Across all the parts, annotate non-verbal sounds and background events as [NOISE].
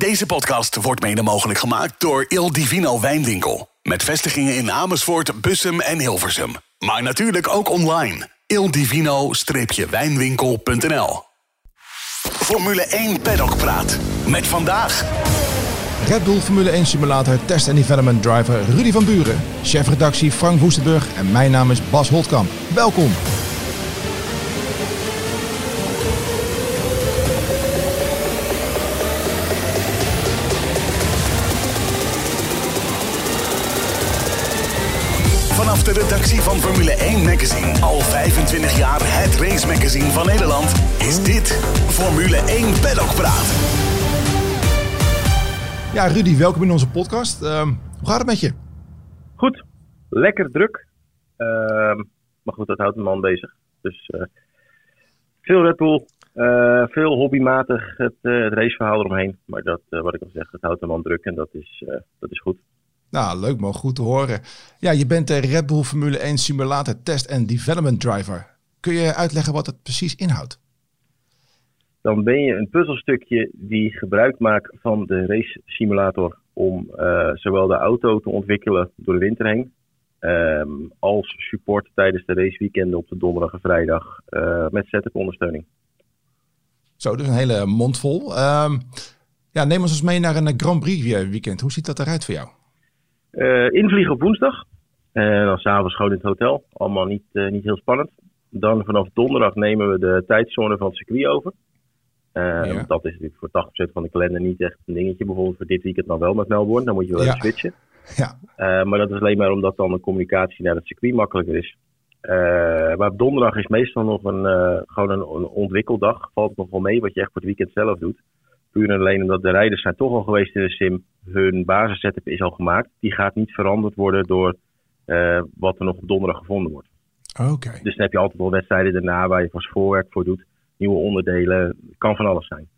Deze podcast wordt mede mogelijk gemaakt door Il Divino Wijnwinkel. Met vestigingen in Amersfoort, Bussum en Hilversum. Maar natuurlijk ook online. ildivino-wijnwinkel.nl Formule 1 Paddock Praat. Met vandaag... Red Bull Formule 1 Simulator Test and Development Driver Rudy van Buren. Chefredactie Frank Woestenburg en mijn naam is Bas Holtkamp. Welkom. Vanaf de redactie van Formule 1 Magazine, al 25 jaar het race magazine van Nederland, is dit Formule 1 Paddock Praat. Ja, Rudy, welkom in onze podcast. Ehm, hoe gaat het met je? Goed, lekker druk. Ehm, maar goed, dat houdt een man bezig. Dus eh, veel Red Bull, eh, veel hobbymatig het, eh, het raceverhaal eromheen. Maar dat, eh, wat ik al zeg, dat houdt een man druk en dat is, eh, dat is goed. Nou, leuk man, goed te horen. Ja, je bent de Red Bull Formule 1 Simulator Test and Development Driver. Kun je uitleggen wat het precies inhoudt? Dan ben je een puzzelstukje die gebruik maakt van de race simulator om eh, zowel de auto te ontwikkelen door de winter heen, ehm, als support tijdens de raceweekenden op de donderdag en vrijdag eh, met setup ondersteuning. Zo, dus een hele mond vol. Ehm, ja, neem ons eens mee naar een Grand Prix weekend. Hoe ziet dat eruit voor jou? Eh, invliegen op woensdag. En dan s'avonds gewoon in het hotel. Allemaal niet, eh, niet heel spannend. Dan vanaf donderdag nemen we de tijdzone van het circuit over. Eh, Ja. Dat is natuurlijk voor 80% van de kalender niet echt een dingetje. Bijvoorbeeld voor dit weekend dan wel met Melbourne. Dan moet je wel Ja. switchen. Ja, Eh, maar dat is alleen maar omdat dan de communicatie naar het circuit makkelijker is. Eh, maar op donderdag is meestal nog een, eh, gewoon een, een ontwikkeldag. Valt nog wel mee wat je echt voor het weekend zelf doet. Puur en alleen omdat de rijders zijn toch al geweest in de sim. Hun basissetup is al gemaakt. Die gaat niet veranderd worden door eh, wat er nog op donderdag gevonden wordt. oké. Dus dan heb je altijd wel wedstrijden daarna waar je vast voorwerk voor doet. Nieuwe onderdelen. Kan van alles zijn.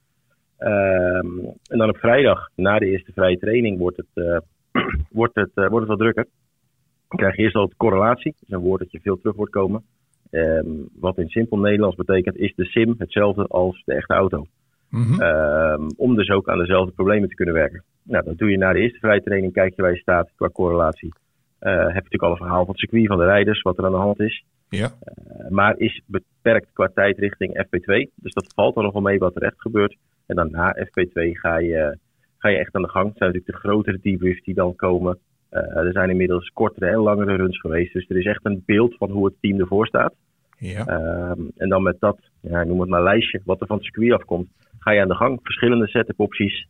Ehm, en dan op vrijdag, na de eerste vrije training, wordt het, eh, [CLEARS THROAT] wordt het, eh, wordt het wat drukker. Dan krijg je eerst al correlatie. Dat is een woord dat je veel terug wordt komen. Ehm, wat in simpel Nederlands betekent, is de sim hetzelfde als de echte auto. Mhm. Ehm, om dus ook aan dezelfde problemen te kunnen werken. Nou, dat doe je na de eerste vrije training, kijk je waar je staat qua correlatie. Eh, heb je natuurlijk al een verhaal van het circuit, van de rijders, wat er aan de hand is. Ja, Eh, maar is beperkt qua tijd richting FP2. Dus dat valt er nog wel mee wat er echt gebeurt. En dan na FP2 ga je, ga je echt aan de gang. Het zijn natuurlijk de grotere debriefs die dan komen. Eh, er zijn inmiddels kortere en langere runs geweest. Dus er is echt een beeld van hoe het team ervoor staat. Ja. Ehm, en dan met dat, ja, noem het maar lijstje, wat er van het circuit afkomt, ga je aan de gang. Verschillende setup opties.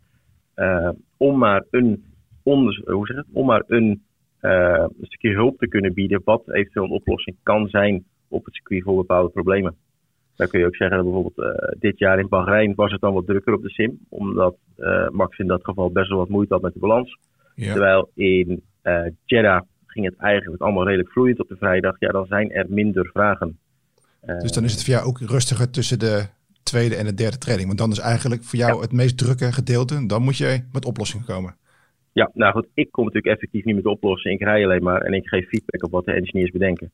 eh, om maar een, onder, hoe zeg het? Om maar een, eh, een stukje hulp te kunnen bieden. Wat eventueel een oplossing kan zijn op het circuit voor bepaalde problemen. Dan kun je ook zeggen dat bijvoorbeeld eh, dit jaar in Bahrein was het dan wat drukker op de sim. Omdat eh, Max in dat geval best wel wat moeite had met de balans. ja. Terwijl in Jeddah ging het eigenlijk allemaal redelijk vloeiend op de vrijdag. Ja, dan zijn er minder vragen. Eh, Dus dan is het voor jou ook rustiger tussen de tweede en de derde training. Want dan is eigenlijk voor jou het meest drukke gedeelte. Dan moet je met oplossingen komen. Ja, nou goed, ik kom natuurlijk effectief niet met oplossen. Ik rij alleen maar en ik geef feedback op wat de engineers bedenken.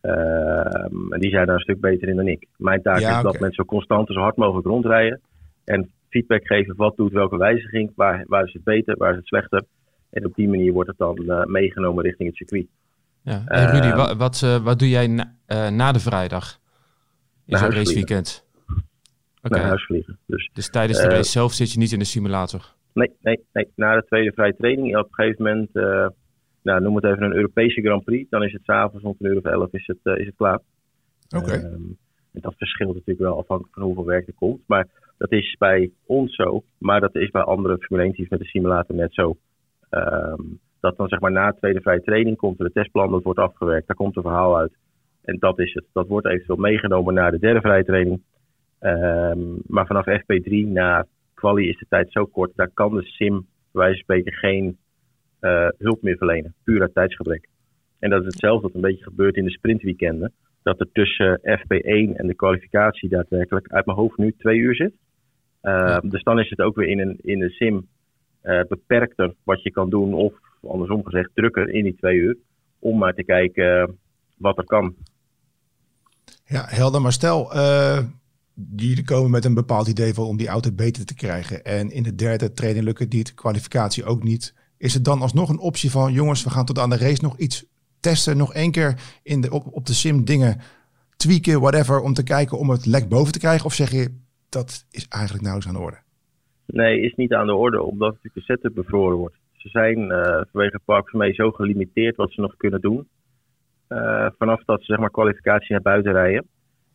Ehm, en die zijn daar een stuk beter in dan ik. Mijn taak Ja, is dat mensen zo constant en zo hard mogelijk rondrijden. En feedback geven wat doet welke wijziging, waar, waar is het beter, waar is het slechter. En op die manier wordt het dan eh, meegenomen richting het circuit. Ja. En Rudy, Ehm, wa- wat, eh, wat doe jij na, eh, na de vrijdag? In zo'n raceweekend? Oké, Naar huis vliegen. Dus dus tijdens de Eh, race zelf zit je niet in de simulator? Nee, nee, nee. Na de tweede vrije training, op een gegeven moment, nou, noem het even een Europese Grand Prix. Dan is het s'avonds rond een uur of elf is het, is het klaar. Oké. Ehm, en dat verschilt natuurlijk wel afhankelijk van hoeveel werk er komt. Maar dat is bij ons zo. Maar dat is bij andere Formule 1 teams met de simulator net zo. Ehm, dat dan zeg maar na de tweede vrije training komt er een testplan, dat wordt afgewerkt. Daar komt een verhaal uit. En dat is het. Dat wordt eventueel meegenomen naar de derde vrije training. Ehm, maar vanaf FP3 na quali is de tijd zo kort. Daar kan de sim, bij wijze van spreken, geen eh, hulp meer verlenen. Puur uit tijdsgebrek. En dat is hetzelfde wat een beetje gebeurt in de sprintweekenden. Dat er tussen FP1 en de kwalificatie daadwerkelijk uit mijn hoofd nu twee uur zit. Uh, Dus dan is het ook weer in een, in een sim uh, beperkter wat je kan doen. Of andersom gezegd drukker in die twee uur. Om maar te kijken uh, wat er kan. Ja, helder. Maar stel, uh, jullie komen met een bepaald idee van om die auto beter te krijgen. En in de derde training lukt het niet, kwalificatie ook niet. Is het dan alsnog een optie van jongens, we gaan tot aan de race nog iets testen, nog één keer in de, op, op de sim dingen tweaken, whatever, om te kijken om het lek boven te krijgen? Of zeg je, dat is eigenlijk nauwelijks aan de orde? Nee, is niet aan de orde, omdat natuurlijk de setup bevroren wordt. Ze zijn uh, vanwege Park mee zo gelimiteerd wat ze nog kunnen doen. Uh, vanaf dat ze zeg maar, kwalificatie naar buiten rijden,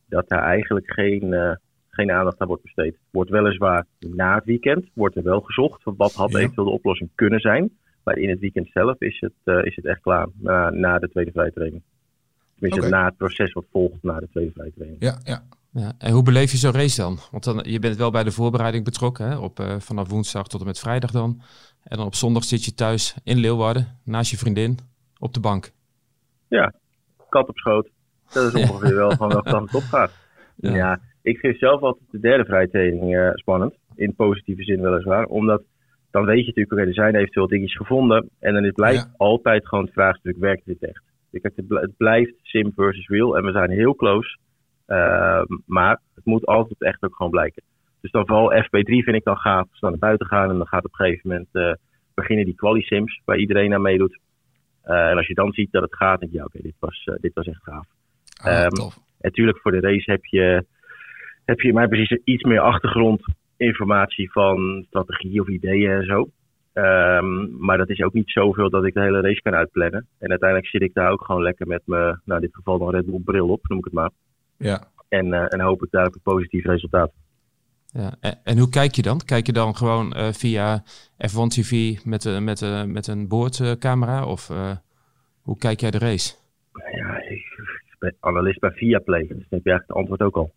dat daar eigenlijk geen, uh, geen aandacht aan wordt besteed. Wordt weliswaar na het weekend, wordt er wel gezocht. Wat had ja. eventueel de oplossing kunnen zijn. Maar in het weekend zelf is het, is het echt klaar, na, na de tweede vrije training. Tenminste, okay. na het proces wat volgt na de tweede vrije training. Ja, ja. Ja, en hoe beleef je zo'n race dan? Want dan, je bent wel bij de voorbereiding betrokken, hè? Op, uh, vanaf woensdag tot en met vrijdag dan. En dan op zondag zit je thuis in Leeuwarden, naast je vriendin, op de bank. Ja, kat op schoot. Dat is [LAUGHS] ongeveer wel van welke kant het op gaat. Ja. ja. ik vind zelf altijd de derde vrijtraining uh, spannend. In positieve zin weliswaar. Omdat dan weet je natuurlijk, oké, er zijn eventueel dingetjes gevonden. En dan is blijft ja. altijd gewoon het vraagstuk, werkt dit echt? Het blijft sim versus real. En we zijn heel close. Uh, maar het moet altijd echt ook gewoon blijken. Dus dan vooral FP3 vind ik dan gaaf. We naar buiten gaan en dan gaat op een gegeven moment uh, beginnen die quali-sims waar iedereen aan meedoet. Uh, en als je dan ziet dat het gaat, denk je ja oké, okay, dit, was, dit was echt gaaf. Ah, um, tof. Natuurlijk voor de race heb je, heb je maar precies iets meer achtergrondinformatie van strategie of ideeën en zo. Um, maar dat is ook niet zoveel dat ik de hele race kan uitplannen. En uiteindelijk zit ik daar ook gewoon lekker met mijn, nou in dit geval dan Red Bull bril op, noem ik het maar. Ja. En, uh, en hoop ik daar een positief resultaat. Ja, en, en, hoe kijk je dan? Kijk je dan gewoon uh, via F1 TV met, uh, met, uh, met een boordcamera? Of hoe kijk jij de race? Ja, ik, ik ben analist bij Viaplay. Dus dan heb je eigenlijk het antwoord ook al.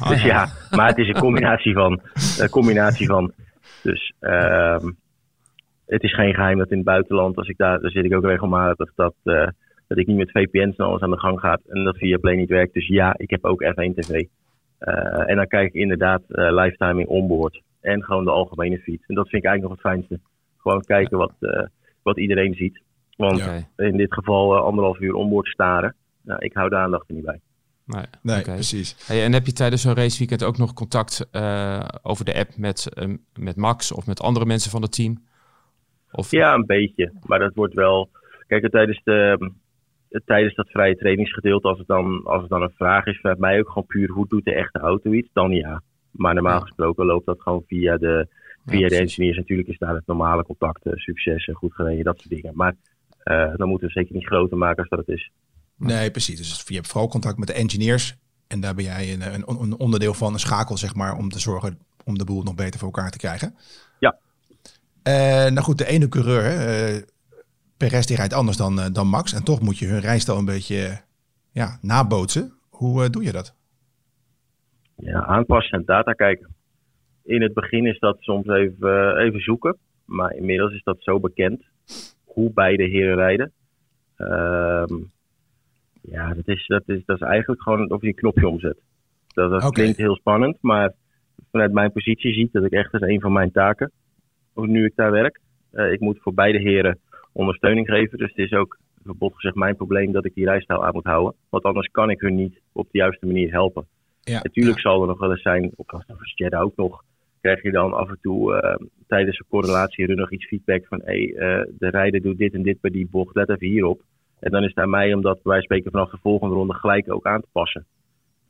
oh, [LAUGHS] dus ja, maar het is een combinatie van. Een combinatie van. Dus um, het is geen geheim dat in het buitenland, als ik daar, daar zit ik ook regelmatig, dat, uh, dat ik niet met VPN's en alles aan de gang ga en dat via Play niet werkt. Dus ja, ik heb ook F1 TV. Uh, en dan kijk ik inderdaad uh, live timing onboard en gewoon de algemene feed. En dat vind ik eigenlijk nog het fijnste. Gewoon kijken wat, uh, wat iedereen ziet. Want ja. in dit geval anderhalf uur onboard staren. Nou, ik hou de aandacht er niet bij. Nee, nee okay. precies. Hey, en heb je tijdens zo'n raceweekend ook nog contact uh, over de app met, uh, met Max of met andere mensen van het team? Of... Ja, een beetje. Maar dat wordt wel. Kijk, tijdens, de, tijdens dat vrije trainingsgedeelte, als het, dan, als het dan een vraag is vanuit mij ook gewoon puur hoe doet de echte auto iets, dan ja. Maar normaal gesproken loopt dat gewoon via de, via ja, de engineers. Natuurlijk is daar het normale contact, succes en goed gereden, dat soort dingen. Maar uh, dan moeten we zeker niet groter maken als dat het is. Nee, precies. Dus je hebt vooral contact met de engineers. En daar ben jij een, een, een, onderdeel van, een schakel, zeg maar, om te zorgen om de boel nog beter voor elkaar te krijgen. Ja. Uh, nou goed, de ene coureur, Perez, die rijdt anders dan, uh, dan Max. En toch moet je hun rijstijl een beetje ja, nabootsen. Hoe doe je dat? Ja, aanpassen en data kijken. In het begin is dat soms even, even zoeken. Maar inmiddels is dat zo bekend hoe beide heren rijden. Ehm, ja, dat is, dat, is, dat is eigenlijk gewoon of je een knopje omzet. Dat, dat okay. klinkt heel spannend, maar vanuit mijn positie zie ik dat ik echt als een van mijn taken, nu ik daar werk, uh, ik moet voor beide heren ondersteuning geven. Dus het is ook, verbod gezegd, mijn probleem dat ik die rijstijl aan moet houden. Want anders kan ik hun niet op de juiste manier helpen. Ja, Natuurlijk ja. zal er nog wel eens zijn, of als Jeddah ook nog, krijg je dan af en toe uh, tijdens een correlatie nog iets feedback van hé, hey, uh, de rijder doet dit en dit bij die bocht, let even hierop. En dan is het aan mij om dat wij spreken vanaf de volgende ronde gelijk ook aan te passen.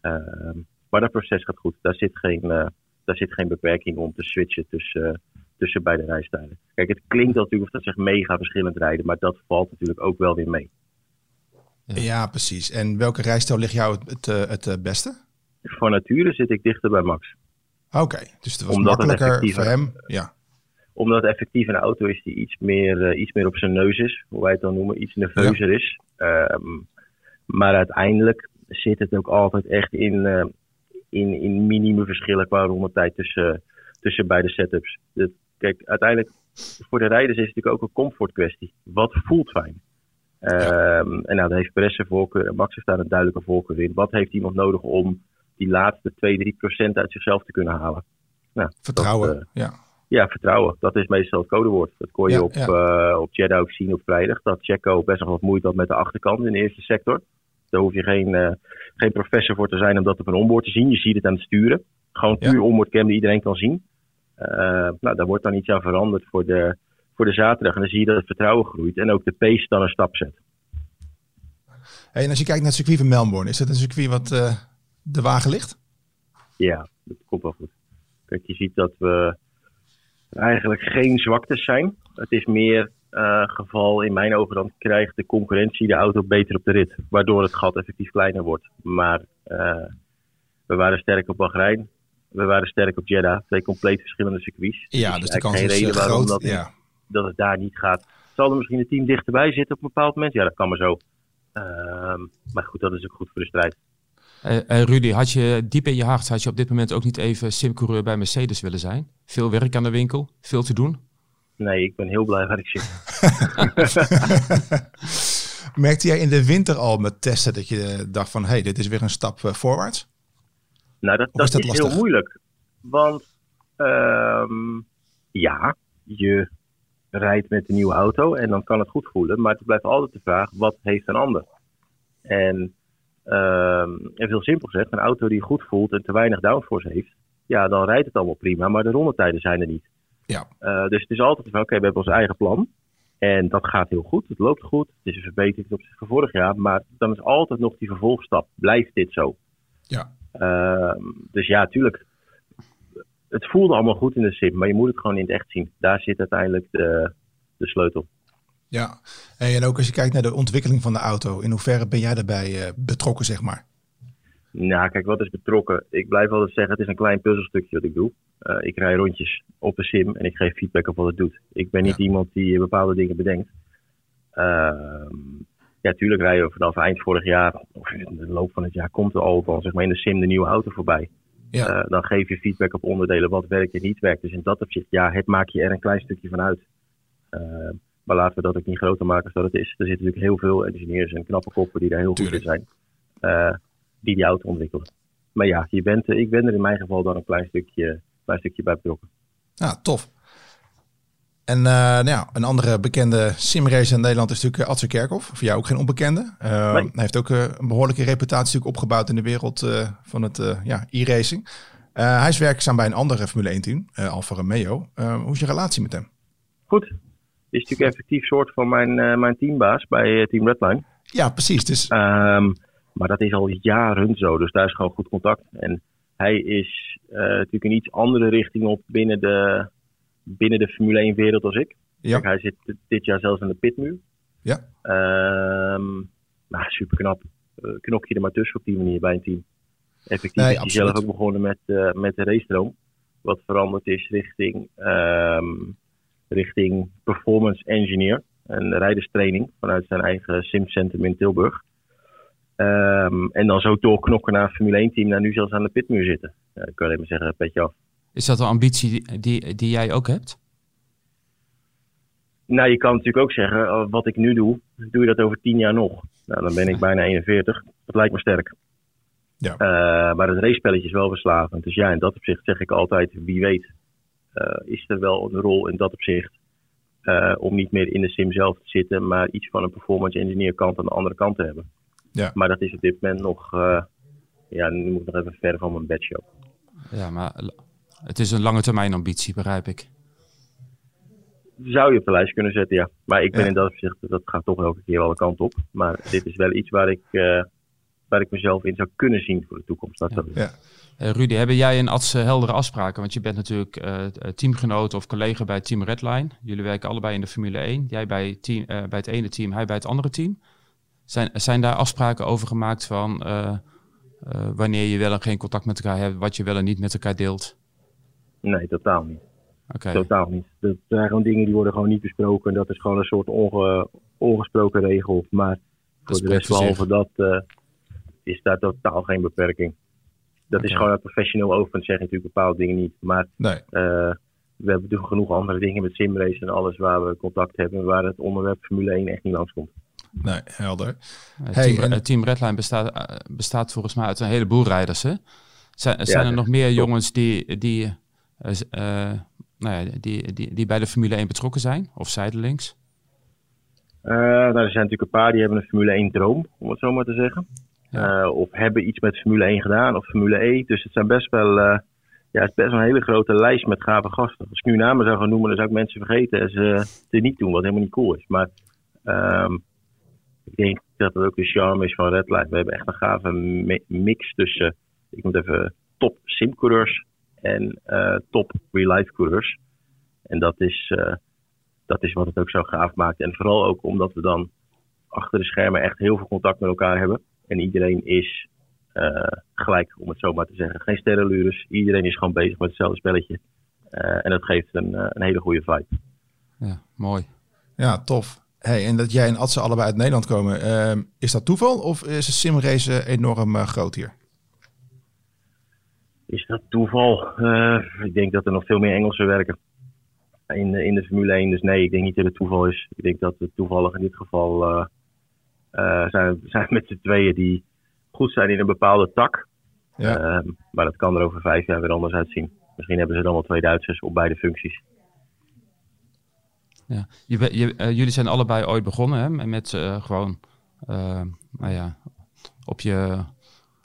Uh, maar dat proces gaat goed. Daar zit geen, uh, daar zit geen beperking om te switchen tussen, uh, tussen beide rijstijlen. Kijk, het klinkt natuurlijk of dat zich mega verschillend rijden, maar dat valt natuurlijk ook wel weer mee. Ja, ja precies. En welke rijstijl ligt jou het, het, het beste? Van nature zit ik dichter bij Max. Oké, okay, dus het was Omdat makkelijker het voor hem. Ja omdat het effectief een auto is die iets meer, uh, iets meer op zijn neus is, hoe wij het dan noemen, iets nerveuzer ja. is. Um, maar uiteindelijk zit het ook altijd echt in, uh, in, in minime verschillen qua rondetijd tussen, tussen beide setups. Dus, kijk, uiteindelijk voor de rijders is het natuurlijk ook een comfort kwestie. Wat voelt fijn? Um, en nou, daar heeft Perez een voorkeur en Max heeft daar een duidelijke voorkeur in. Wat heeft iemand nodig om die laatste 2, 3 procent uit zichzelf te kunnen halen? Nou, Vertrouwen, dat, uh, ja. Ja, vertrouwen. Dat is meestal het codewoord. Dat kon je ja, op, ja. uh, op Jeddah ook zien op vrijdag. Dat Checo best nog wat moeite had met de achterkant in de eerste sector. Daar hoef je geen, uh, geen professor voor te zijn om dat op een onboard te zien. Je ziet het aan het sturen. Gewoon puur ja. onboardcam die iedereen kan zien. Uh, nou, daar wordt dan iets aan veranderd voor de, voor de zaterdag. En dan zie je dat het vertrouwen groeit en ook de pace dan een stap zet. Hey, en als je kijkt naar het circuit van Melbourne, is dat een circuit wat uh, de wagen ligt? Ja, dat komt wel goed. Kijk, je ziet dat we eigenlijk geen zwaktes zijn. Het is meer uh, geval in mijn ogen dan krijgt de concurrentie de auto beter op de rit. Waardoor het gat effectief kleiner wordt. Maar uh, we waren sterk op Bahrein. We waren sterk op Jeddah. Twee compleet verschillende circuits. Ja, dus, dus de kans geen is reden uh, waarom groot, dat, ja. dat het daar niet gaat. Zal er misschien een team dichterbij zitten op een bepaald moment? Ja, dat kan maar zo. Uh, maar goed, dat is ook goed voor de strijd. Uh, uh, Rudy, had je diep in je hart, had je op dit moment ook niet even simcoureur bij Mercedes willen zijn? Veel werk aan de winkel, veel te doen? Nee, ik ben heel blij waar ik zit. [LAUGHS] Merkte jij in de winter al met testen dat je dacht van, hé, hey, dit is weer een stap uh, voorwaarts? Nou, dat, dat is, dat is heel moeilijk. Want um, ja, je rijdt met een nieuwe auto en dan kan het goed voelen. Maar het blijft altijd de vraag, wat heeft een ander? En Um, en veel simpel gezegd, een auto die goed voelt en te weinig downforce heeft, ja, dan rijdt het allemaal prima, maar de rondetijden zijn er niet. Ja. Uh, dus het is altijd van, oké, okay, we hebben ons eigen plan. En dat gaat heel goed, het loopt goed, het is een verbetering ten opzichte van vorig jaar, maar dan is altijd nog die vervolgstap. Blijft dit zo? Ja. Uh, dus ja, tuurlijk. Het voelde allemaal goed in de sim, maar je moet het gewoon in het echt zien. Daar zit uiteindelijk de, de sleutel. Ja, en ook als je kijkt naar de ontwikkeling van de auto, in hoeverre ben jij daarbij uh, betrokken, zeg maar? Nou, kijk, wat is betrokken? Ik blijf altijd zeggen, het is een klein puzzelstukje wat ik doe. Uh, ik rij rondjes op de sim en ik geef feedback op wat het doet. Ik ben niet ja. iemand die bepaalde dingen bedenkt. Uh, ja, tuurlijk rijden we vanaf eind vorig jaar, of in de loop van het jaar, komt er al van, zeg maar, in de sim de nieuwe auto voorbij. Ja. Uh, dan geef je feedback op onderdelen, wat werkt en niet werkt. Dus in dat opzicht, ja, het maak je er een klein stukje van uit. Maar laten we dat ook niet groter maken dan het is. Er zitten natuurlijk heel veel engineers en knappe koppen die daar heel Tuurlijk. goed in zijn. Uh, die die auto ontwikkelen. Maar ja, je bent, ik ben er in mijn geval dan een klein stukje, klein stukje bij betrokken. Ja, tof. En uh, nou ja, een andere bekende simracer in Nederland is natuurlijk Adse Kerkhoff. Voor jou ook geen onbekende. Uh, nee. Hij heeft ook uh, een behoorlijke reputatie opgebouwd in de wereld van het ja, e-racing. hij is werkzaam bij een andere Formule 1 team, Alfa Romeo. hoe is je relatie met hem? Goed, is natuurlijk effectief soort van mijn, mijn teambaas bij Team Redline. Ja, precies. Dus... Um, maar dat is al jaren zo, dus daar is gewoon goed contact. En hij is natuurlijk een iets andere richting op binnen de, binnen de Formule 1 wereld als ik. Ja. Kijk, hij zit dit jaar zelfs aan de pitmuur. Ja. Um, nou, super knap. knok je er maar tussen op die manier bij een team. Effectief nee, is hij zelf ook begonnen met, met de race Wat veranderd is richting... Um, richting performance engineer. Een rijderstraining vanuit zijn eigen simcentrum in Tilburg. Um, en dan zo doorknokken naar Formule 1 team, naar nu zelfs aan de pitmuur zitten. Ja, ik kan alleen maar zeggen, petje af. Is dat een ambitie die, die, die jij ook hebt? Nou, je kan natuurlijk ook zeggen, wat ik nu doe, doe je dat over tien jaar nog. Nou, dan ben ik bijna 41. Dat lijkt me sterk. Ja. Uh, maar het racepelletje is wel verslavend. Dus ja, in dat opzicht zeg ik altijd, wie weet, uh, is er wel een rol in dat opzicht. Uh, om niet meer in de sim zelf te zitten, maar iets van een performance engineer kant aan de andere kant te hebben. Ja. Maar dat is op dit moment nog, uh, ja, nu moet ik nog even ver van mijn bedshow. Ja, maar het is een lange termijn ambitie, begrijp ik. Zou je op de lijst kunnen zetten, ja. Maar ik ben ja. in dat opzicht, dat gaat toch elke keer alle kant op. Maar dit is wel iets waar ik, uh, waar ik mezelf in zou kunnen zien voor de toekomst. Dat ja. ja. Uh, Rudy, hebben jij en Ads heldere afspraken? Want je bent natuurlijk uh, teamgenoot of collega bij Team Redline. Jullie werken allebei in de Formule 1. Jij bij, team, uh, bij het ene team, hij bij het andere team. Zijn, zijn daar afspraken over gemaakt van wanneer je wel en geen contact met elkaar hebt, wat je wel en niet met elkaar deelt? Nee, totaal niet. Okay. Totaal niet. Dat zijn gewoon dingen die worden gewoon niet besproken. Dat is gewoon een soort onge, ongesproken regel. Maar voor de rest, behalve dat, is daar totaal geen beperking. Dat okay. is gewoon een professioneel over. zeg je natuurlijk bepaalde dingen niet. Maar nee. uh, we hebben natuurlijk genoeg andere dingen met simrace en alles waar we contact hebben. Waar het onderwerp Formule 1 echt niet langskomt. Nee, helder. Uh, hey, team, en... team Redline bestaat, uh, bestaat volgens mij uit een heleboel rijders. Hè? Zijn, ja, zijn er nog meer top. jongens die, die, nou ja, die, die, die bij de Formule 1 betrokken zijn? Of zijdelings? nou, er zijn natuurlijk een paar die hebben een Formule 1 droom, om het zo maar te zeggen. Of hebben iets met Formule 1 gedaan of Formule E. Dus het zijn best wel, ja, het is best een hele grote lijst met gave gasten. Als ik nu namen zou gaan noemen, dan zou ik mensen vergeten en ze het niet doen, wat helemaal niet cool is. Maar um, ik denk dat het ook de charme is van Redline. We hebben echt een gave mix tussen, ik moet even, top simcoureurs en uh, top real-life coureurs. En dat is, dat is wat het ook zo gaaf maakt. En vooral ook omdat we dan achter de schermen echt heel veel contact met elkaar hebben. En iedereen is uh, gelijk, om het zo maar te zeggen. Geen sterrenlures. Iedereen is gewoon bezig met hetzelfde spelletje. En dat geeft een, een hele goede vibe. Ja, mooi. Ja, tof. Hey, en dat jij en Adse allebei uit Nederland komen, ehm, is dat toeval of is de simrace enorm groot hier? Is dat toeval? ik denk dat er nog veel meer Engelsen werken in, in de Formule 1. Dus nee, ik denk niet dat het toeval is. Ik denk dat het toevallig in dit geval uh, zijn, zijn met z'n tweeën die goed zijn in een bepaalde tak. Ja. Uh, maar dat kan er over vijf jaar weer anders uitzien. Misschien hebben ze dan wel twee Duitsers op beide functies. Ja. Je, je, uh, jullie zijn allebei ooit begonnen hè? met uh, gewoon nou ja, op, je,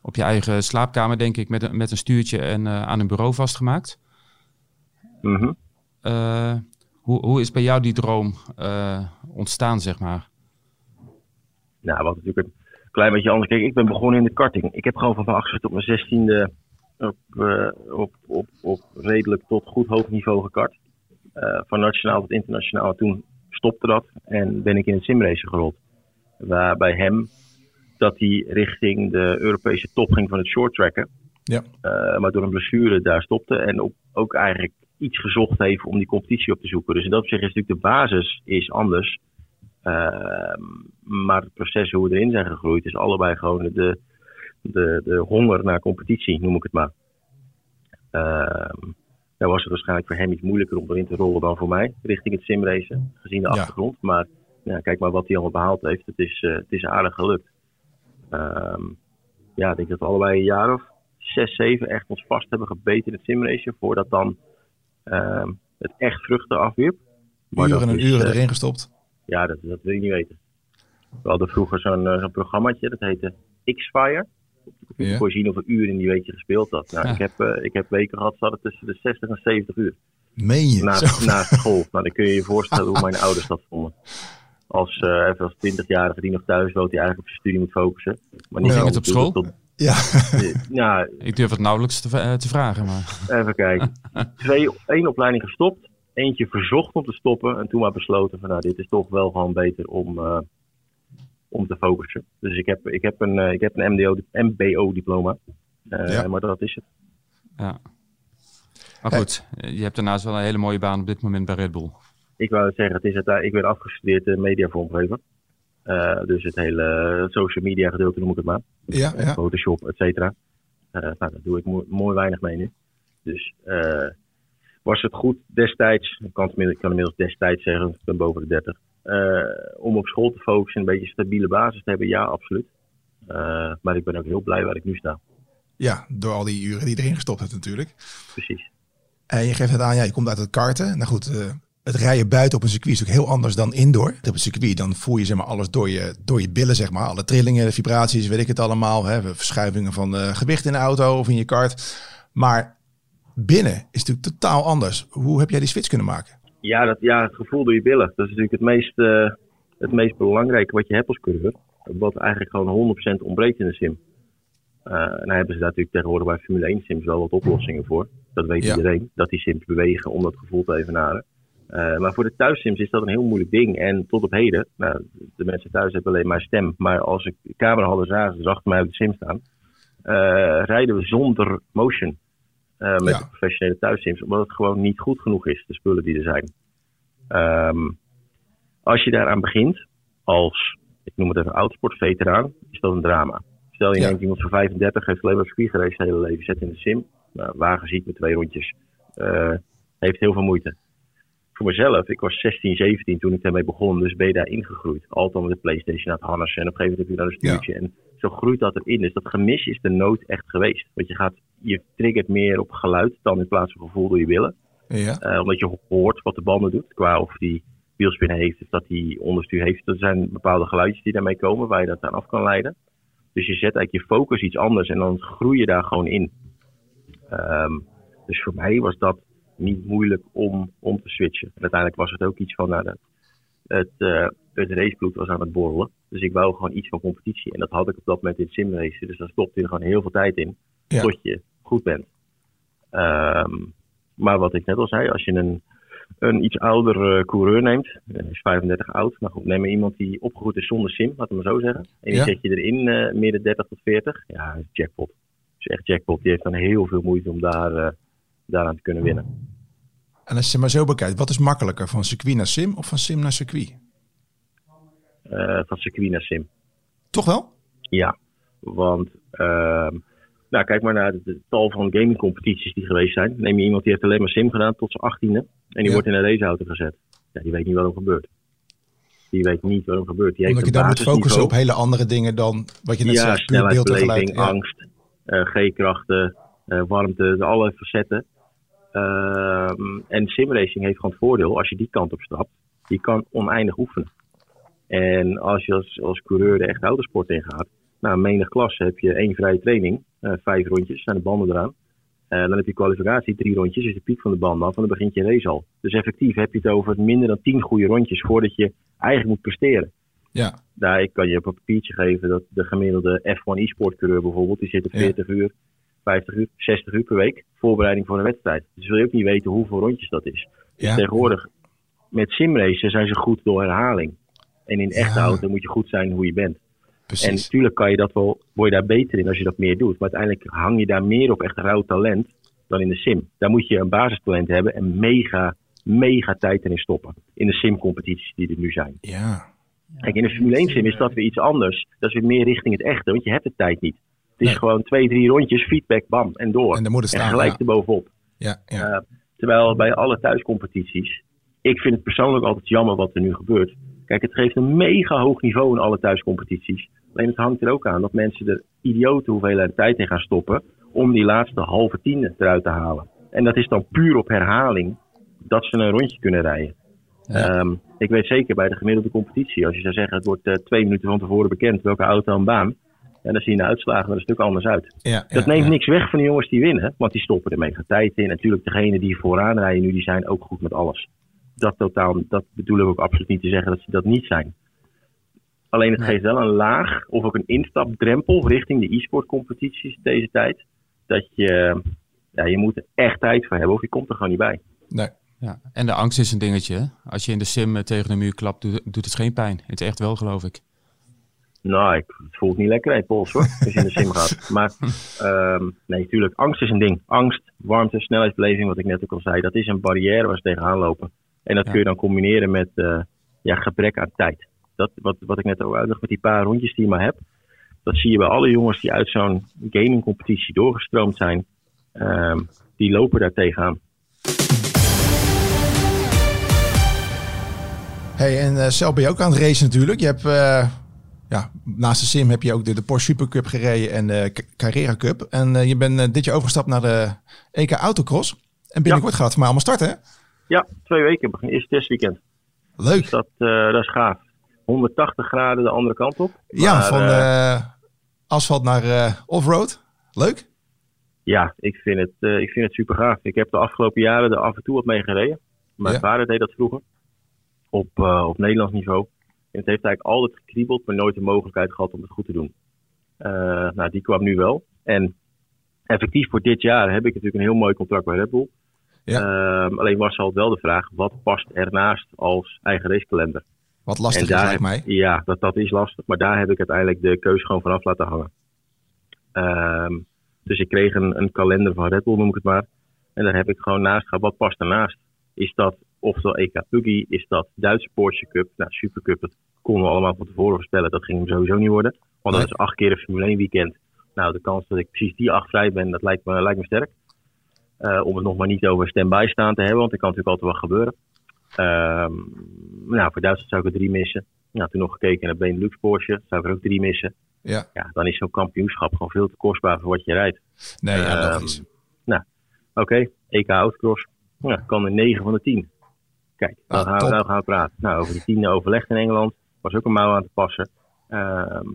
op je eigen slaapkamer, denk ik, met, een, met een stuurtje en aan een bureau vastgemaakt. Mm -hmm. hoe, hoe is bij jou die droom ontstaan, zeg maar? Nou, wat natuurlijk een klein beetje anders. Kijk, ik ben begonnen in de karting. Ik heb gewoon van mijn achtste tot mijn zestiende op, op, op, op redelijk tot goed hoog niveau gekart. Van nationaal tot internationaal. Toen stopte dat en ben ik in het simrace gerold. Waar bij hem dat hij richting de Europese top ging van het short tracken. Ja. Uh, maar door een blessure daar stopte. En ook, ook eigenlijk iets gezocht heeft om die competitie op te zoeken. Dus in dat opzicht is natuurlijk de basis is anders. Uh, maar het proces hoe we erin zijn gegroeid is allebei gewoon de, de, de honger naar competitie, noem ik het maar. Uh, dan was het waarschijnlijk voor hem iets moeilijker om erin te rollen dan voor mij, richting het simracen, gezien de ja. achtergrond. Maar ja, kijk maar wat hij allemaal behaald heeft. Het is, uh, het is aardig gelukt. Uh, ja, ik denk dat we allebei een jaar of zes, zeven echt ons vast hebben gebeten in het simracen, voordat dan ehm, het echt vruchten afwierp. Maar uren en is, uren erin gestopt. Ja, dat, dat wil je niet weten. We hadden vroeger zo'n uh, zo'n programmaatje, dat heette X-Fire. Ja. Voor je zien hoeveel uren in die week je gespeeld had. Nou, ja. ik, heb, uh, ik heb weken gehad, ze hadden tussen de 60 en 70 uur. Meen je? Naast, naast school. Nou, dan kun je je voorstellen hoe mijn [LAUGHS] ouders dat vonden. Als, uh, even als 20-jarige die nog thuis woont, die eigenlijk op zijn studie moet focussen. Maar niet Hoe ging het op school? Tot, ja. [LAUGHS] ja. Ik durf het nauwelijks te, te vragen. Maar. Even kijken. [LAUGHS] Twee, één opleiding gestopt eentje verzocht om te stoppen. En toen maar besloten van nou, dit is toch wel gewoon beter om, uh, om te focussen. Dus ik heb, ik heb een, uh, ik heb een MDO, MBO-diploma. Uh, ja. Maar dat is het. Ja. Maar goed, je hebt daarnaast wel een hele mooie baan op dit moment bij Red Bull. Ik wou zeggen, het is het, ik ben afgestudeerd mediavormgever. dus het hele social media gedeelte noem ik het maar. Ja, ja. Photoshop, et cetera. nou, daar doe ik mo mooi weinig mee nu. Dus was het goed destijds, ik kan, ik kan inmiddels destijds zeggen, ik ben boven de 30, uh, om op school te focussen, een beetje een stabiele basis te hebben? Ja, absoluut. Uh, maar ik ben ook heel blij waar ik nu sta. Ja, door al die uren die erin gestopt hebt natuurlijk. Precies. En je geeft het aan, ja, je komt uit het karten. Nou goed, uh, het rijden buiten op een circuit is natuurlijk heel anders dan indoor. Op een circuit dan voel je zeg maar, alles door je, door je billen, zeg maar. Alle trillingen, de vibraties, weet ik het allemaal. Hè. Verschuivingen van gewicht in de auto of in je kart. Maar binnen is natuurlijk totaal anders. Hoe heb jij die switch kunnen maken? Ja, dat, ja het gevoel door je billen. Dat is natuurlijk het meest, uh, het meest belangrijke wat je hebt als coureur. Wat eigenlijk gewoon 100% ontbreekt in de sim. Uh, en daar hebben ze daar natuurlijk tegenwoordig bij Formule 1 sims wel wat oplossingen voor. Dat weet ja. iedereen, dat die sims bewegen om dat gevoel te evenaren. Uh, maar voor de thuissims is dat een heel moeilijk ding. En tot op heden, nou, de mensen thuis hebben alleen maar stem. Maar als ik de camera hadden zagen, dus achter mij op de sim staan, rijden we zonder motion. Uh, met ja. de professionele thuissims. Omdat het gewoon niet goed genoeg is, de spullen die er zijn. Um, als je daaraan begint, als, ik noem het even autosportveteraan, is dat een drama. Stel je ja. neemt iemand van 35, heeft alleen maar circuit gereisd het hele leven, zet in de sim. Nou, wagen ziet met twee rondjes. Heeft heel veel moeite. Voor mezelf, ik was 16, 17 toen ik daarmee begon, dus ben je daar ingegroeid. Altijd met de PlayStation aan het harnessen en op een gegeven moment heb je dan een stuurtje. Ja. En zo groeit dat erin. Dus dat gemis is de nood echt geweest. Want je gaat je triggert meer op geluid dan in plaats van gevoel door je willen. Ja. Uh, omdat je hoort wat de banden doet, qua of die wielspin heeft, of dat die onderstuur heeft. Er zijn bepaalde geluidjes die daarmee komen, waar je dat aan af kan leiden. Dus je zet eigenlijk je focus iets anders en dan groei je daar gewoon in. Ehm, dus voor mij was dat niet moeilijk om, om te switchen. En uiteindelijk was het ook iets van, nou, dat, het, uh, het racebloed was aan het borrelen. Dus ik wou gewoon iets van competitie. En dat had ik op dat moment in simracen. Dus daar stopte je gewoon heel veel tijd in. Ja. Tot je goed bent. Ehm, maar wat ik net al zei, als je een, een iets oudere coureur neemt, hij is 35 oud, maar goed, neem maar iemand die opgegroeid is zonder sim, laat het maar zo zeggen. En die Ja. zet je erin uh, midden 30 tot 40, ja, jackpot. Dat is echt jackpot. Die heeft dan heel veel moeite om daar, uh, daaraan te kunnen winnen. En als je maar zo bekijkt, wat is makkelijker, van circuit naar sim of van sim naar circuit? Uh, van circuit naar sim. Toch wel? Ja, want uh, nou, kijk maar naar het tal van gamingcompetities die geweest zijn. Neem je iemand die heeft alleen maar sim gedaan tot zijn achttiende en die Ja. wordt in een raceauto gezet. Ja, die weet niet wat er gebeurt. Die weet niet wat er gebeurt. Die heeft Omdat je een dan moet focussen op hele andere dingen dan wat je net ja, zegt, geluid. Ja. angst, eh, G-krachten, eh, warmte, de alle facetten. Ehm, en simracing heeft gewoon het voordeel, als je die kant op stapt, je kan oneindig oefenen. En als je als, als coureur de echte autosport ingaat, nou, menig klasse heb je één vrije training, eh, vijf rondjes, zijn de banden eraan. Eh, dan heb je kwalificatie, drie rondjes, is de piek van de band af en dan begint je race al. Dus effectief heb je het over minder dan tien goede rondjes voordat je eigenlijk moet presteren. Ja. Daar ik kan je op een papiertje geven dat de gemiddelde F1 e-sport coureur bijvoorbeeld, die zit op Ja. 40 uur, 50 uur, 60 uur per week, voorbereiding voor een wedstrijd. Dus wil je ook niet weten hoeveel rondjes dat is. Dus Ja. tegenwoordig, met simracen zijn ze goed door herhaling. En in echte Ja. auto moet je goed zijn hoe je bent. En Precies. natuurlijk kan je dat wel, word je daar beter in als je dat meer doet. Maar uiteindelijk hang je daar meer op echt rauw talent dan in de sim. Daar moet je een basistalent hebben en mega, mega tijd erin stoppen. In de sim-competities die er nu zijn. Ja. Kijk, in de Formule 1 sim is dat weer iets anders. Dat is weer meer richting het echte, want je hebt de tijd niet. Het is gewoon twee, drie rondjes, feedback, bam, en door. En dan moet het en staan. gelijk Ja. erbovenop. Ja, ja. Uh, terwijl bij alle thuiscompetities, ik vind het persoonlijk altijd jammer wat er nu gebeurt. Kijk, het geeft een mega hoog niveau in alle thuiscompetities. Alleen het hangt er ook aan dat mensen er idiote hoeveelheid tijd in gaan stoppen om die laatste halve tiende eruit te halen. En dat is dan puur op herhaling dat ze een rondje kunnen rijden. Ja. Um, ik weet zeker bij de gemiddelde competitie, als je zou zeggen het wordt uh, twee minuten van tevoren bekend welke auto een baan. En dan zie je de uitslagen er een stuk anders uit. ja, Dat neemt niks weg van de jongens die winnen, want die stoppen er mega tijd in. Natuurlijk, degenen die vooraan rijden nu, die zijn ook goed met alles. Dat totaal, dat bedoel ik ook absoluut niet te zeggen dat ze dat niet zijn. Alleen het geeft wel een laag of ook een instapdrempel richting de e-sport competities deze tijd. Dat je, ja, je moet er echt tijd voor hebben of je komt er gewoon niet bij. Nee. Ja. En de angst is een dingetje. hè? Als je in de sim eh, tegen de muur klapt, doet, doet het geen pijn. Het is echt wel, geloof ik. Nou, ik, het voelt niet lekker in je pols hoor, als je in de sim gaat. [LAUGHS] Maar ehm, nee, natuurlijk, angst is een ding. Angst, warmte, snelheidsbeleving, wat ik net ook al zei, dat is een barrière waar ze tegenaan lopen. En dat Ja. kun je dan combineren met eh, ja, gebrek aan tijd. Dat, wat, wat ik net ook uitleg met die paar rondjes die je maar hebt. Dat zie je bij alle jongens die uit zo'n gamingcompetitie doorgestroomd zijn. Ehm, die lopen daar tegenaan. Hey, en eh, zelf ben je ook aan het racen natuurlijk. Je hebt, eh, ja, naast de sim heb je ook de, de Porsche Super Cup gereden en de Ca- Carrera Cup. En eh, je bent eh, dit jaar overgestapt naar de EK Autocross. En binnenkort gaat het voor mij allemaal starten, hè? Ja, twee weken, begin eerste testweekend. Leuk. Dus dat, eh, dat is gaaf. 180 graden de andere kant op. ja, Maar, van asfalt naar eh, offroad. Leuk. Ja, ik vind het, ik vind het super gaaf. Ik heb de afgelopen jaren er af en toe wat mee gereden. Mijn Ja. vader deed dat vroeger. Op, op Nederlands niveau. En het heeft eigenlijk altijd gekriebeld, maar nooit de mogelijkheid gehad om het goed te doen. Eh, nou, die kwam nu wel. En effectief voor dit jaar heb ik natuurlijk een heel mooi contract bij Red Bull. Ja. Ehm, alleen was altijd wel de vraag, wat past ernaast als eigen racekalender? Wat lastig en is, daar lijkt mij. Ja, dat, dat is lastig. Maar daar heb ik uiteindelijk de keuze gewoon vanaf laten hangen. Ehm, dus ik kreeg een, een kalender van Red Bull, noem ik het maar. En daar heb ik gewoon naast gehad, wat past ernaast? Is dat oftewel EK Buggy? Is dat Duitse Porsche Cup? Nou, Super Cup, dat konden we allemaal van tevoren voorspellen. Dat ging hem sowieso niet worden. Want dat is acht keer een Formule 1 weekend. Nou, de kans dat ik precies die acht vrij ben, dat lijkt me, lijkt me sterk. Eh, om het nog maar niet over stand-by staan te hebben, want er kan natuurlijk altijd wat gebeuren. Ehm, nou, voor Duitsland zou ik er drie missen. Nou, toen nog gekeken naar Benelux Porsche, zou ik er ook drie missen. Ja. Ja, dan is zo'n kampioenschap gewoon veel te kostbaar voor wat je rijdt. Nee, ja, Ehm, logisch. Oké, EK Outcross. Nou, kan er 9 van de 10. Kijk, dan Ah, gaan, we, gaan we praten. Nou, over die tiende overlegd in Engeland. Was ook een mouw aan te passen. Ehm,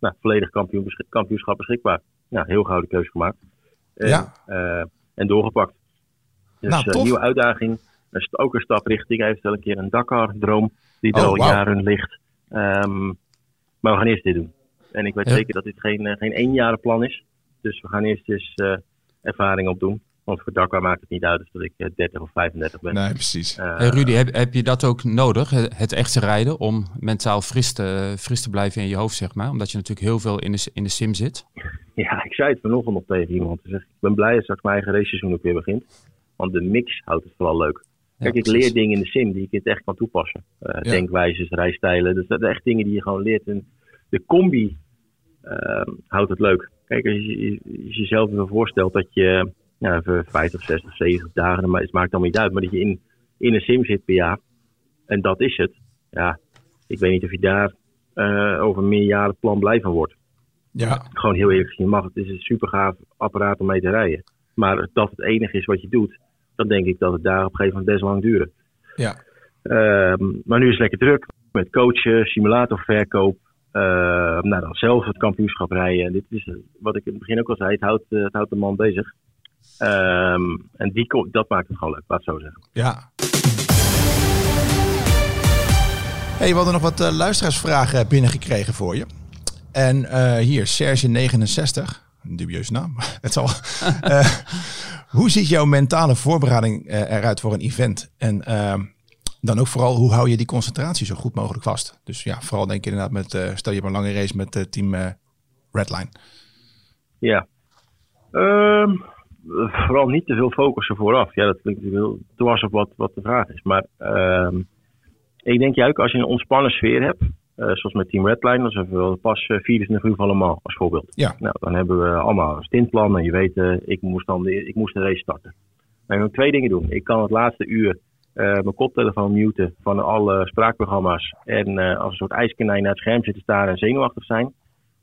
nou, volledig kampioen, kampioenschap beschikbaar. Nou, heel gouden keuze gemaakt. En, Ja. eh, en doorgepakt. Dus Nou, eh, tof. nieuwe uitdaging. Ook een stap richting eventueel een keer een Dakar-droom. Die er Oh, al jaren ligt. Ehm, maar we gaan eerst dit doen. En ik weet Ja. zeker dat dit geen, eh, geen eenjarenplan is. Dus we gaan eerst eens eh, ervaring opdoen. Want voor Dakar maakt het niet uit of dat ik eh, 30 of 35 ben. Nee, precies. Eh, Hey Rudy, heb, heb je dat ook nodig, het, het echte rijden, om mentaal fris te, fris te blijven in je hoofd, zeg maar? Omdat je natuurlijk heel veel in de, in de sim zit. [LAUGHS] Ja, ik zei het vanochtend nog tegen iemand. Ik zeg, ik ben blij dat straks mijn eigen raceseizoen ook weer begint. Want de mix houdt het vooral leuk. Kijk, ik leer dingen in de sim die ik het echt kan toepassen. Eh, Ja. Denkwijzes, rijstijlen. Dus dat zijn echt dingen die je gewoon leert. En de combi eh, houdt het leuk. Kijk, als je, als je jezelf even voorstelt dat je ja, even 50, 60, 70 dagen, maar het maakt allemaal niet uit. Maar dat je in, in een sim zit per jaar. En dat is het. Ja, ik weet niet of je daar eh, over een meerjarenplan blij van wordt Ja, gewoon heel eerlijk gezien mag. Het is een super gaaf apparaat om mee te rijden. Maar dat het enige is wat je doet, dan denk ik dat het daar op een gegeven moment best lang duren. ja. Ehm, maar nu is het lekker druk met coachen, simulatorverkoop. Uh, nou, dan zelf het kampioenschap rijden. En dit is wat ik in het begin ook al zei: het houdt, eh, het houdt de man bezig. Ehm, en die, dat maakt het gewoon leuk, laat het zo zeggen. Ja. Hey, we hadden nog wat eh, luisteraarsvragen binnengekregen voor je. En eh, hier, Serge69, een dubieuze naam, [LAUGHS] het zal. [LAUGHS] Eh, hoe ziet jouw mentale voorbereiding eruit voor een event? En ehm, dan ook vooral, hoe hou je die concentratie zo goed mogelijk vast? Dus ja, vooral denk ik inderdaad met, eh, stel je hebt een lange race met eh, team eh, Redline. Ja. Ehm, vooral niet te veel focussen vooraf. Ja, dat klinkt heel dwars op wat, wat de vraag is. Maar ehm, ik denk juist als je een ontspannen sfeer hebt, eh, zoals met Team Redline, dan zijn we pas eh, 24 uur van Le Mans als voorbeeld. Ja. Nou, dan hebben we allemaal een stintplan en je weet, eh, ik, moest dan de, ik moest de race starten. Dan kan ik twee dingen doen. Ik kan het laatste uur eh, mijn koptelefoon muten van alle spraakprogramma's en eh, als een soort ijskonijn naar het scherm zitten staan en zenuwachtig zijn.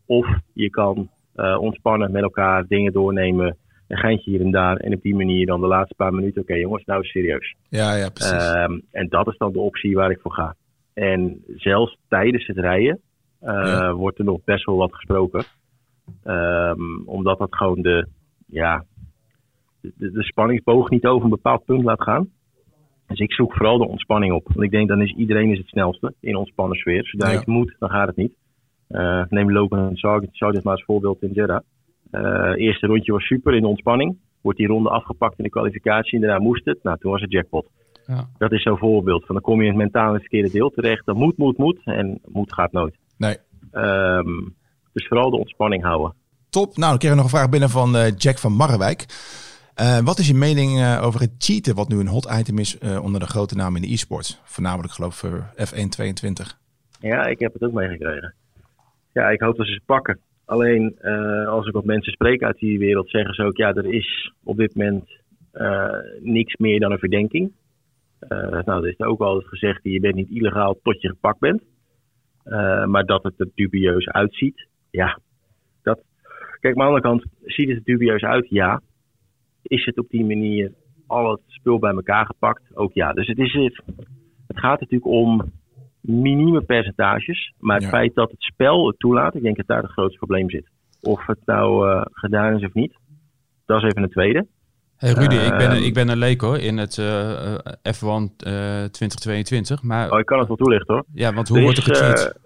Of je kan eh, ontspannen met elkaar dingen doornemen. Een geintje hier en daar. En op die manier dan de laatste paar minuten. Oké jongens, nou serieus. Ja, ja, precies. Ehm, en dat is dan de optie waar ik voor ga. En zelfs tijdens het rijden eh, Ja. wordt er nog best wel wat gesproken. Ehm, omdat dat gewoon de, ja, de, de spanningsboog niet over een bepaald punt laat gaan. Dus ik zoek vooral de ontspanning op. Want ik denk dan is iedereen is het snelste in ontspannen sfeer. Zodra Ja. het moet, dan gaat het niet. Eh, neem Logan Sargent Sargent maar als voorbeeld in Jeddah. Eh eerste rondje was super in de ontspanning. Wordt die ronde afgepakt in de kwalificatie en daarna moest het. Nou, toen was het jackpot. Ja. Dat is zo'n voorbeeld. Van dan kom je in het mentaal in het verkeerde deel terecht. Dan moet, moet, moet. En moet gaat nooit. Nee. Ehm, dus vooral de ontspanning houden. Top. Nou, dan kregen we nog een vraag binnen van eh, Jack van Marrewijk. Eh, wat is je mening eh, over het cheaten, wat nu een hot item is eh, onder de grote naam in de e-sports? Voornamelijk geloof ik voor F122. Ja, ik heb het ook meegekregen. Ja, ik hoop dat ze ze pakken. Alleen eh, als ik wat mensen spreek uit die wereld, zeggen ze ook: ja, er is op dit moment eh, niks meer dan een verdenking. Eh, nou, er is ook altijd gezegd: je bent niet illegaal tot je gepakt bent. Maar dat het er dubieus uitziet, ja. Dat, kijk, maar aan de andere kant, ziet het er dubieus uit? Ja. Is het op die manier al het spul bij elkaar gepakt? Ook ja. Dus het, is het gaat natuurlijk om minieme percentages. Maar het Ja. feit dat het spel het toelaat, ik denk dat daar het grootste probleem zit. Of het nou eh, gedaan is of niet, dat is even een tweede. Hey Rudy, ik, ben, Ehm. ik ben een leek hoor in het eh, eh, F1 eh, 2022. Maar Oh, ik kan het wel toelichten hoor. ja, want hoe Er wordt er getweet?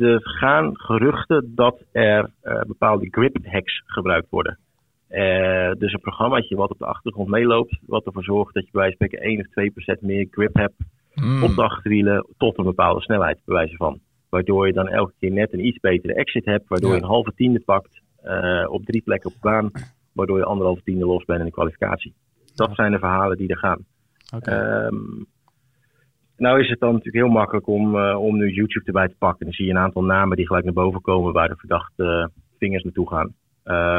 er gaan geruchten dat er bepaalde grip hacks gebruikt worden. Dus een programmaatje wat op de achtergrond meeloopt, wat ervoor zorgt dat je bij wijze van spreken 1 of 2 procent meer grip hebt Hmm. op de achterwielen tot een bepaalde snelheid, bij wijze van. Waardoor je dan elke keer net een iets betere exit hebt, waardoor Ja. je een halve tiende pakt eh, op drie plekken op de baan, waardoor je anderhalve tiende los bent in de kwalificatie. Dat zijn de verhalen die er gaan. Oké. Ehm, nou is het dan natuurlijk heel makkelijk om, eh, om nu YouTube erbij te pakken. Dan zie je een aantal namen die gelijk naar boven komen waar de verdachte eh, vingers naartoe gaan.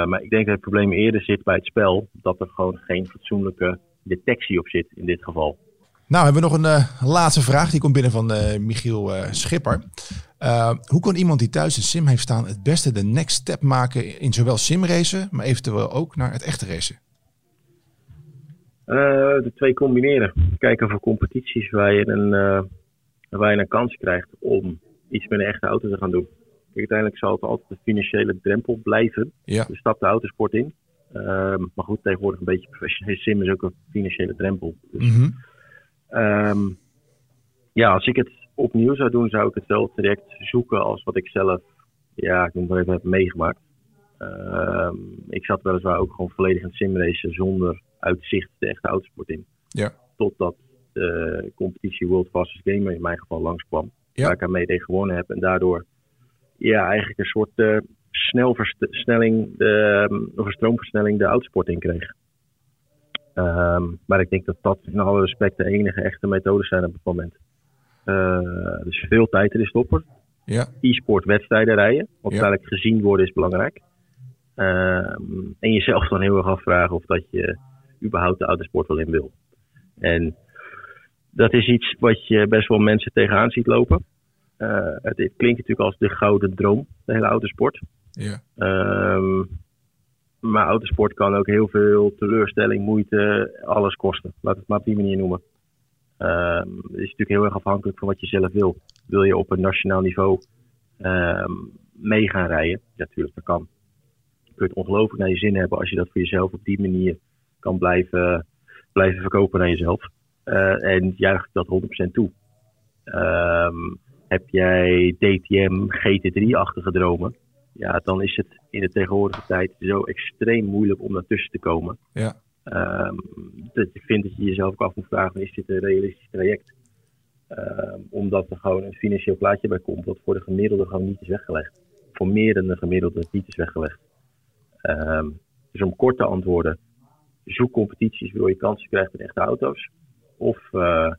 Maar ik denk dat het probleem eerder zit bij het spel. Dat er gewoon geen fatsoenlijke detectie op zit in dit geval. Nou, hebben we nog een eh, laatste vraag. Die komt binnen van eh, Michiel eh, Schipper. Hoe kan iemand die thuis een sim heeft staan het beste de next step maken in zowel simracen, maar eventueel ook naar het echte racen? De twee combineren. Kijken voor competities waar je, een, waar je een kans krijgt om iets met een echte auto te gaan doen. uiteindelijk zal het altijd een financiële drempel blijven. Ja. Je stapt de autosport in. Ehm, maar goed, tegenwoordig een beetje professioneel sim is ook een financiële drempel. Dus, Mhm. Ehm, ja, als ik het opnieuw zou doen, zou ik hetzelfde traject zoeken als wat ik zelf, ja, ik noem het even, heb meegemaakt. Ehm, ik zat weliswaar ook gewoon volledig in het simracen zonder uitzicht de echte autosport in. Ja. Totdat de competitie World Fastest Gamer in mijn geval langskwam. Ja. Waar ik aan meedeed gewonnen heb. En daardoor ja, eigenlijk een soort eh, snelversnelling, de, um, of een stroomversnelling de autosport in kreeg. Ehm, maar ik denk dat dat in alle respect de enige echte methodes zijn op het moment. Eh, dus veel tijd erin stoppen. Ja. E-sport wedstrijden rijden. Want Ja. uiteindelijk gezien worden is belangrijk. Ehm, en jezelf dan heel erg afvragen of dat je überhaupt de autosport wel in wil. En dat is iets wat je best wel mensen tegenaan ziet lopen. Eh, het, het klinkt natuurlijk als de gouden droom, de hele autosport. Ja. Ehm, maar autosport kan ook heel veel teleurstelling, moeite, alles kosten. Laat het maar op die manier noemen. Ehm, het is natuurlijk heel erg afhankelijk van wat je zelf wil. Wil je op een nationaal niveau ehm, mee gaan rijden? Ja, natuurlijk, dat kan. Je kunt ongelooflijk naar je zin hebben als je dat voor jezelf op die manier kan blijven, blijven verkopen naar jezelf. Eh, en juich dat 100% toe. Ehm, heb jij DTM GT3-achtige dromen? Ja, dan is het in de tegenwoordige tijd zo extreem moeilijk om daartussen te komen. Ja. Ehm, dat ik vind dat je jezelf ook af moet vragen: is dit een realistisch traject? Ehm, omdat er gewoon een financieel plaatje bij komt, wat voor de gemiddelde gewoon niet is weggelegd. Voor meer dan de gemiddelde niet is weggelegd. Ehm, dus om kort te antwoorden: zoek competities waardoor je kansen krijgt met echte auto's. Of eh,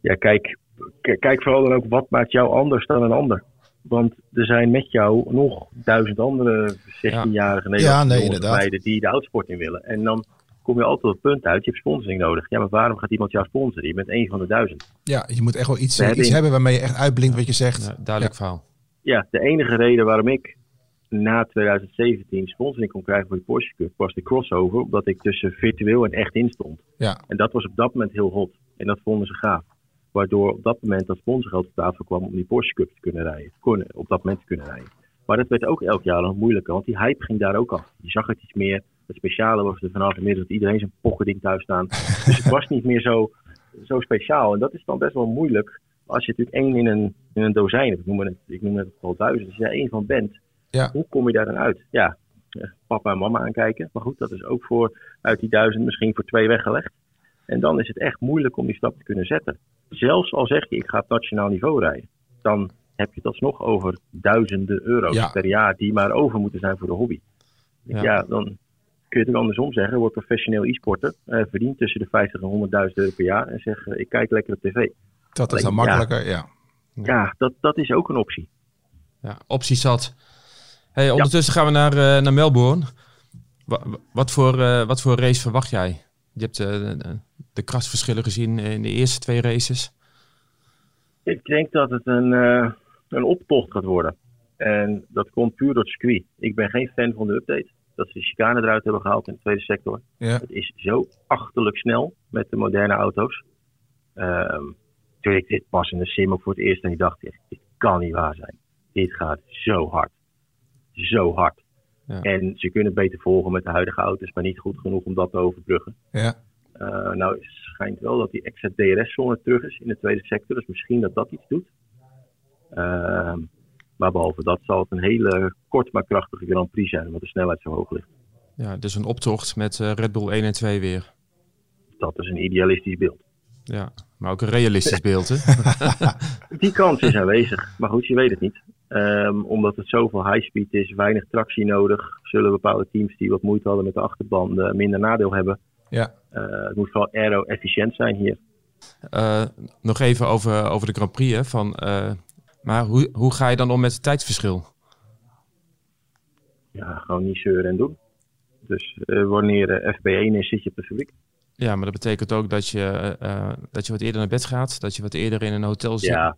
ja, kijk, kijk vooral dan ook wat maakt jou anders dan een ander. Want er zijn met jou nog duizend andere 16-jarige Nederlandse Ja, nee, jongens inderdaad. meiden die de autosport in willen. En dan kom je altijd op het punt uit, je hebt sponsoring nodig. Ja, maar waarom gaat iemand jou sponsoren? Je bent één van de duizend. ja, je moet echt wel iets, eh, hebben iets in- hebben waarmee je echt uitblinkt wat je zegt. Ja, duidelijk verhaal. Ja, de enige reden waarom ik na 2017 sponsoring kon krijgen voor de Porsche Cup was de crossover, omdat ik tussen virtueel en echt in stond. Ja. En dat was op dat moment heel hot. En dat vonden ze gaaf. Waardoor op dat moment dat sponsorgeld op tafel kwam om die Porsche Cup te kunnen rijden. Kon, op dat moment te kunnen rijden. Maar dat werd ook elk jaar nog moeilijker, want die hype ging daar ook af. Je zag het iets meer. Het speciale was er vanaf inmiddels dat iedereen zijn pokkerding thuis staan. [LAUGHS] Dus het was niet meer zo, zo speciaal. En dat is dan best wel moeilijk als je natuurlijk één in een, in een dozijn. Ik noem het, ik noem het al duizend. Als je daar één van bent, Ja. hoe kom je daar dan uit? Ja, eh, papa en mama aankijken. Maar goed, dat is ook voor uit die duizend misschien voor twee weggelegd. En dan is het echt moeilijk om die stap te kunnen zetten. Zelfs al zeg je, ik ga op nationaal niveau rijden. Dan heb je het alsnog over duizenden euro's Ja. per jaar die maar over moeten zijn voor de hobby. Ja. Ja, dan kun je het ook andersom zeggen. Word professioneel e-sporter. eh, verdient tussen de 50 en 100.000 euro per jaar. En zeg, eh, ik kijk lekker op tv. Dat is dan makkelijker, ja. Ja, dat, dat is ook een optie. Ja, optie zat. Hey, ondertussen gaan we naar, eh, naar Melbourne. Wa- wa- wat, voor, eh, wat voor race verwacht jij? Je hebt eh, de, de krasverschillen gezien in de eerste twee races. Ik denk dat het een, eh, een optocht gaat worden. En dat komt puur door het circuit. Ik ben geen fan van de update. Dat ze de chicane eruit hebben gehaald in de tweede sector. Ja. Het is zo achterlijk snel met de moderne auto's. Ehm, toen ik dit pas in de sim ook voor het eerst en ik dacht, echt, dit kan niet waar zijn. Dit gaat zo hard. Zo hard. Ja. En ze kunnen het beter volgen met de huidige auto's, maar niet goed genoeg om dat te overbruggen. Ja. Eh, nou, het schijnt wel dat die extra DRS-zone terug is in de tweede sector. Dus misschien dat dat iets doet. Ehm, maar behalve dat zal het een hele kort maar krachtige Grand Prix zijn, omdat de snelheid zo hoog ligt. Ja, dus een optocht met eh, Red Bull 1 en 2 weer. Dat is een idealistisch beeld. Ja, maar ook een realistisch beeld, hè? [LAUGHS] [LAUGHS] Die kans is aanwezig, maar goed, je weet het niet. Ehm, omdat het zoveel high-speed is, weinig tractie nodig, zullen bepaalde teams die wat moeite hadden met de achterbanden minder nadeel hebben. Ja. Eh, het moet vooral aero-efficiënt zijn hier. Eh, nog even over, over de Grand Prix. Hè, van, eh, maar hoe, hoe ga je dan om met het tijdverschil? Ja, gewoon niet zeuren en doen. Dus wanneer eh, FP1 is, zit je op de fabriek. Ja, maar dat betekent ook dat je, dat je wat eerder naar bed gaat. Dat je wat eerder in een hotel zit. Ja,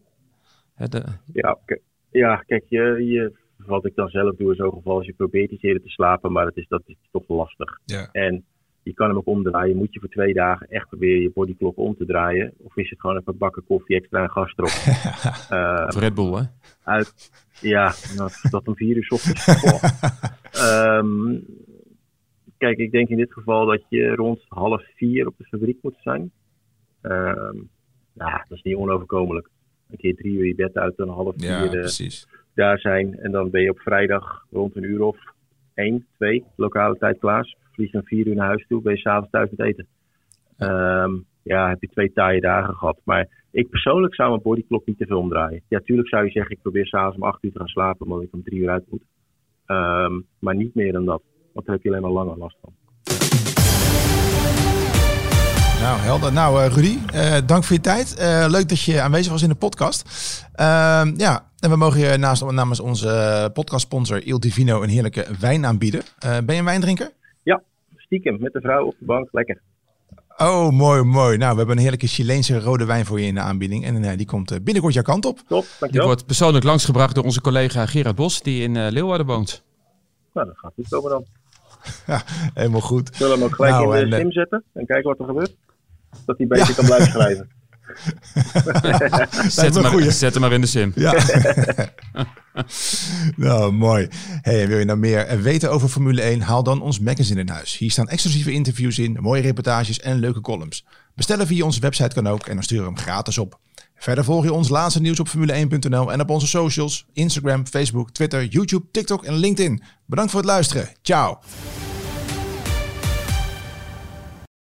Hè, de- Ja, k- ja kijk, je, je, wat ik dan zelf doe in zo'n geval is je probeert iets eerder te slapen, maar het is, dat is toch lastig. Ja. En je kan hem ook omdraaien. Moet je voor twee dagen echt proberen je bodyclock om te draaien? Of is het gewoon even bakken koffie extra en gas erop? uh, [LAUGHS] of Red Bull, hè? Uit, ja, nou, dat om vier uur ochtends. [LAUGHS] um, kijk, ik denk in dit geval dat je rond half vier op de fabriek moet zijn. Um, nou, dat is niet onoverkomelijk. Een keer drie uur je bed uit en half vier ja, precies. daar zijn. En dan ben je op vrijdag rond een uur of één, twee, lokale tijd klaar. Vlieg om vier uur naar huis toe, ben je s'avonds thuis met eten. Um, ja, heb je twee taaie dagen gehad. Maar ik persoonlijk zou mijn bodyclock niet te veel omdraaien. Ja, tuurlijk zou je zeggen, ik probeer s'avonds om acht uur te gaan slapen, omdat ik om drie uur uit moet. Um, maar niet meer dan dat. Want daar heb je alleen maar langer last van. Nou, helder. Nou, uh, Rudy, uh, dank voor je tijd. Uh, leuk dat je aanwezig was in de podcast. Ehm, ja, en we mogen je naast, namens onze podcastsponsor Il Divino een heerlijke wijn aanbieden. ben je een wijndrinker? Ja, stiekem met de vrouw op de bank. Lekker. Oh, mooi, mooi. Nou, we hebben een heerlijke Chileense rode wijn voor je in de aanbieding. En die komt binnenkort jouw kant op. Top, dankjewel. Die wordt persoonlijk langsgebracht door onze collega Gerard Bos, die in Leeuwarden woont. Nou, dat gaat goed komen dan. [LAUGHS] Ja, helemaal goed. Zullen we hem ook gelijk nou, in de sim zetten en kijken wat er gebeurt? Dat hij beter ja. kan blijven schrijven. [LAUGHS] zet, hem maar, zet hem maar in de sim. Ja. [LAUGHS] nou, mooi. Hey, wil je nou meer weten over Formule 1? Haal dan ons magazine in huis. Hier staan exclusieve interviews in, mooie reportages en leuke columns. Bestellen via onze website kan ook en dan sturen we hem gratis op. Verder volg je ons laatste nieuws op formule1.nl en op onze socials, Instagram, Facebook, Twitter, YouTube, TikTok en LinkedIn. Bedankt voor het luisteren. Ciao.